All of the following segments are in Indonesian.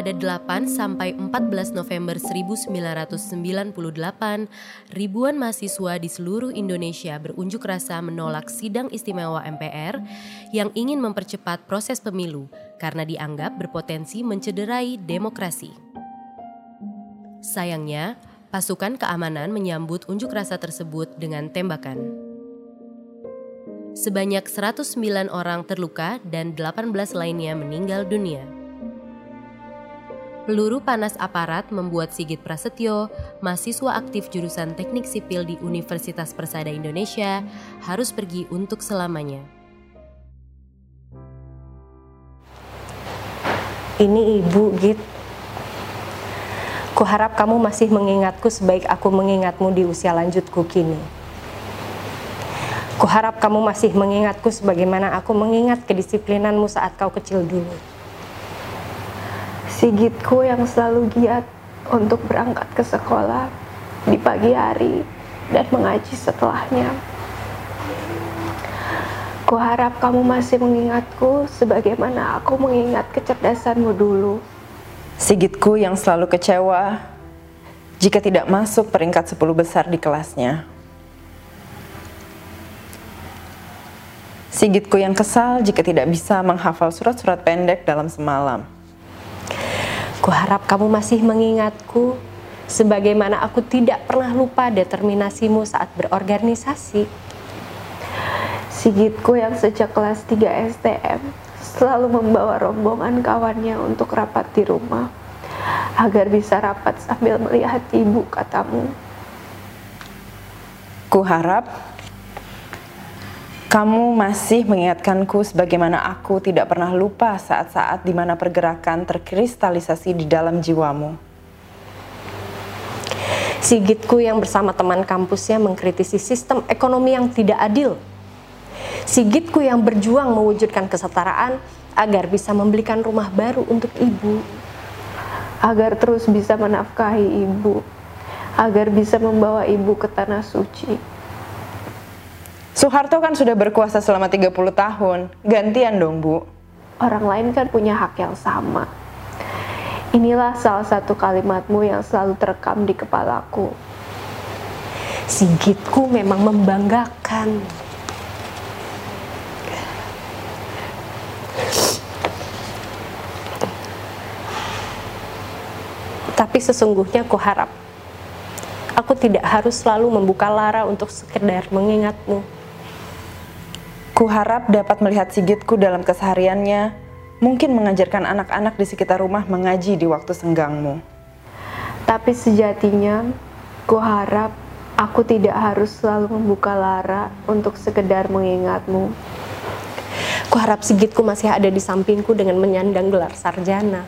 pada 8 sampai 14 November 1998, ribuan mahasiswa di seluruh Indonesia berunjuk rasa menolak sidang istimewa MPR yang ingin mempercepat proses pemilu karena dianggap berpotensi mencederai demokrasi. Sayangnya, pasukan keamanan menyambut unjuk rasa tersebut dengan tembakan. Sebanyak 109 orang terluka dan 18 lainnya meninggal dunia. Peluru panas aparat membuat Sigit Prasetyo, mahasiswa aktif jurusan Teknik Sipil di Universitas Persada Indonesia, harus pergi untuk selamanya. Ini ibu, Git. Kuharap kamu masih mengingatku sebaik aku mengingatmu di usia lanjutku kini. Kuharap kamu masih mengingatku sebagaimana aku mengingat kedisiplinanmu saat kau kecil dulu. Sigitku yang selalu giat untuk berangkat ke sekolah di pagi hari dan mengaji setelahnya. Kuharap kamu masih mengingatku sebagaimana aku mengingat kecerdasanmu dulu. Sigitku yang selalu kecewa jika tidak masuk peringkat 10 besar di kelasnya. Sigitku yang kesal jika tidak bisa menghafal surat-surat pendek dalam semalam. Kuharap kamu masih mengingatku sebagaimana aku tidak pernah lupa determinasimu saat berorganisasi. Sigitku yang sejak kelas 3 STM selalu membawa rombongan kawannya untuk rapat di rumah agar bisa rapat sambil melihat ibu katamu. Kuharap kamu masih mengingatkanku sebagaimana aku tidak pernah lupa saat-saat di mana pergerakan terkristalisasi di dalam jiwamu. Sigitku yang bersama teman kampusnya mengkritisi sistem ekonomi yang tidak adil. Sigitku yang berjuang mewujudkan kesetaraan agar bisa membelikan rumah baru untuk ibu. Agar terus bisa menafkahi ibu. Agar bisa membawa ibu ke tanah suci Soeharto kan sudah berkuasa selama 30 tahun. Gantian dong, Bu. Orang lain kan punya hak yang sama. Inilah salah satu kalimatmu yang selalu terekam di kepalaku. Sigitku memang membanggakan. Tapi sesungguhnya ku harap aku tidak harus selalu membuka lara untuk sekedar mengingatmu. Kuharap dapat melihat Sigitku dalam kesehariannya, mungkin mengajarkan anak-anak di sekitar rumah mengaji di waktu senggangmu. Tapi sejatinya, kuharap aku tidak harus selalu membuka lara untuk sekedar mengingatmu. Kuharap Sigitku masih ada di sampingku dengan menyandang gelar sarjana.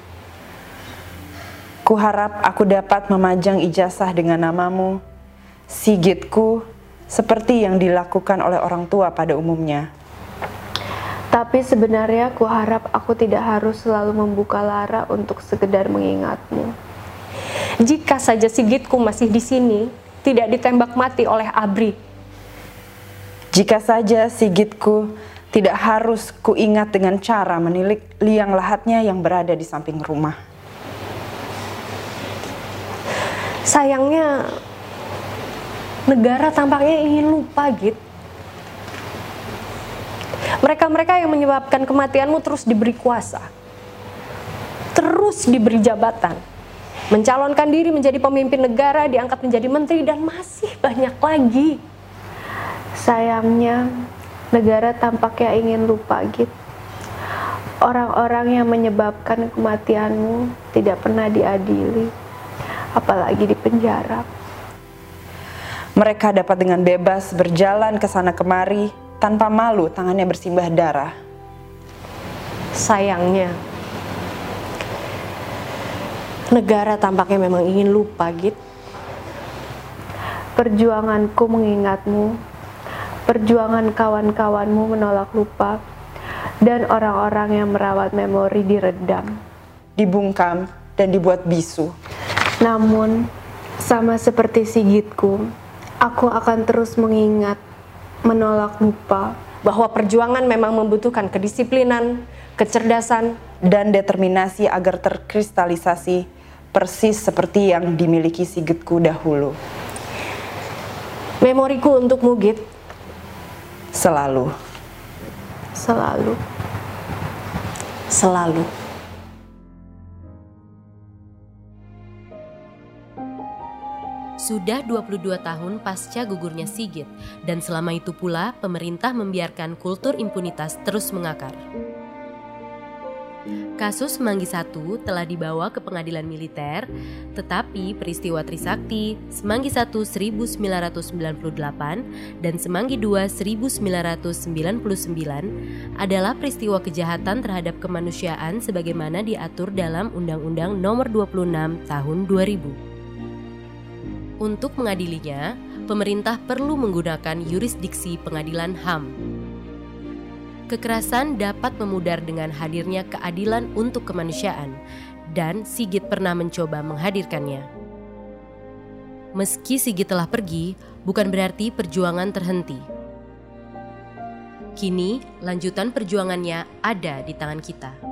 Kuharap aku dapat memajang ijazah dengan namamu, Sigitku, seperti yang dilakukan oleh orang tua pada umumnya. Tapi sebenarnya aku harap aku tidak harus selalu membuka lara untuk sekedar mengingatmu. Jika saja Sigitku masih di sini, tidak ditembak mati oleh Abri. Jika saja Sigitku tidak harus kuingat dengan cara menilik liang lahatnya yang berada di samping rumah. Sayangnya, negara tampaknya ingin lupa gitu mereka-mereka yang menyebabkan kematianmu terus diberi kuasa, terus diberi jabatan, mencalonkan diri menjadi pemimpin negara, diangkat menjadi menteri, dan masih banyak lagi. Sayangnya, negara tampaknya ingin lupa gitu. Orang-orang yang menyebabkan kematianmu tidak pernah diadili, apalagi di penjara. Mereka dapat dengan bebas berjalan ke sana kemari, tanpa malu tangannya bersimbah darah. Sayangnya, negara tampaknya memang ingin lupa, Git. Perjuanganku mengingatmu, perjuangan kawan-kawanmu menolak lupa, dan orang-orang yang merawat memori diredam. Dibungkam dan dibuat bisu. Namun, sama seperti Sigitku, aku akan terus mengingat menolak lupa bahwa perjuangan memang membutuhkan kedisiplinan, kecerdasan, dan determinasi agar terkristalisasi persis seperti yang dimiliki Sigitku dahulu. Memoriku untuk Mugit Selalu. Selalu. selalu. Sudah 22 tahun pasca gugurnya Sigit dan selama itu pula pemerintah membiarkan kultur impunitas terus mengakar. Kasus Semanggi I telah dibawa ke pengadilan militer, tetapi peristiwa Trisakti, Semanggi I 1998 dan Semanggi II 1999 adalah peristiwa kejahatan terhadap kemanusiaan sebagaimana diatur dalam Undang-Undang Nomor 26 Tahun 2000. Untuk mengadilinya, pemerintah perlu menggunakan yurisdiksi pengadilan HAM. Kekerasan dapat memudar dengan hadirnya keadilan untuk kemanusiaan, dan Sigit pernah mencoba menghadirkannya. Meski Sigit telah pergi, bukan berarti perjuangan terhenti. Kini, lanjutan perjuangannya ada di tangan kita.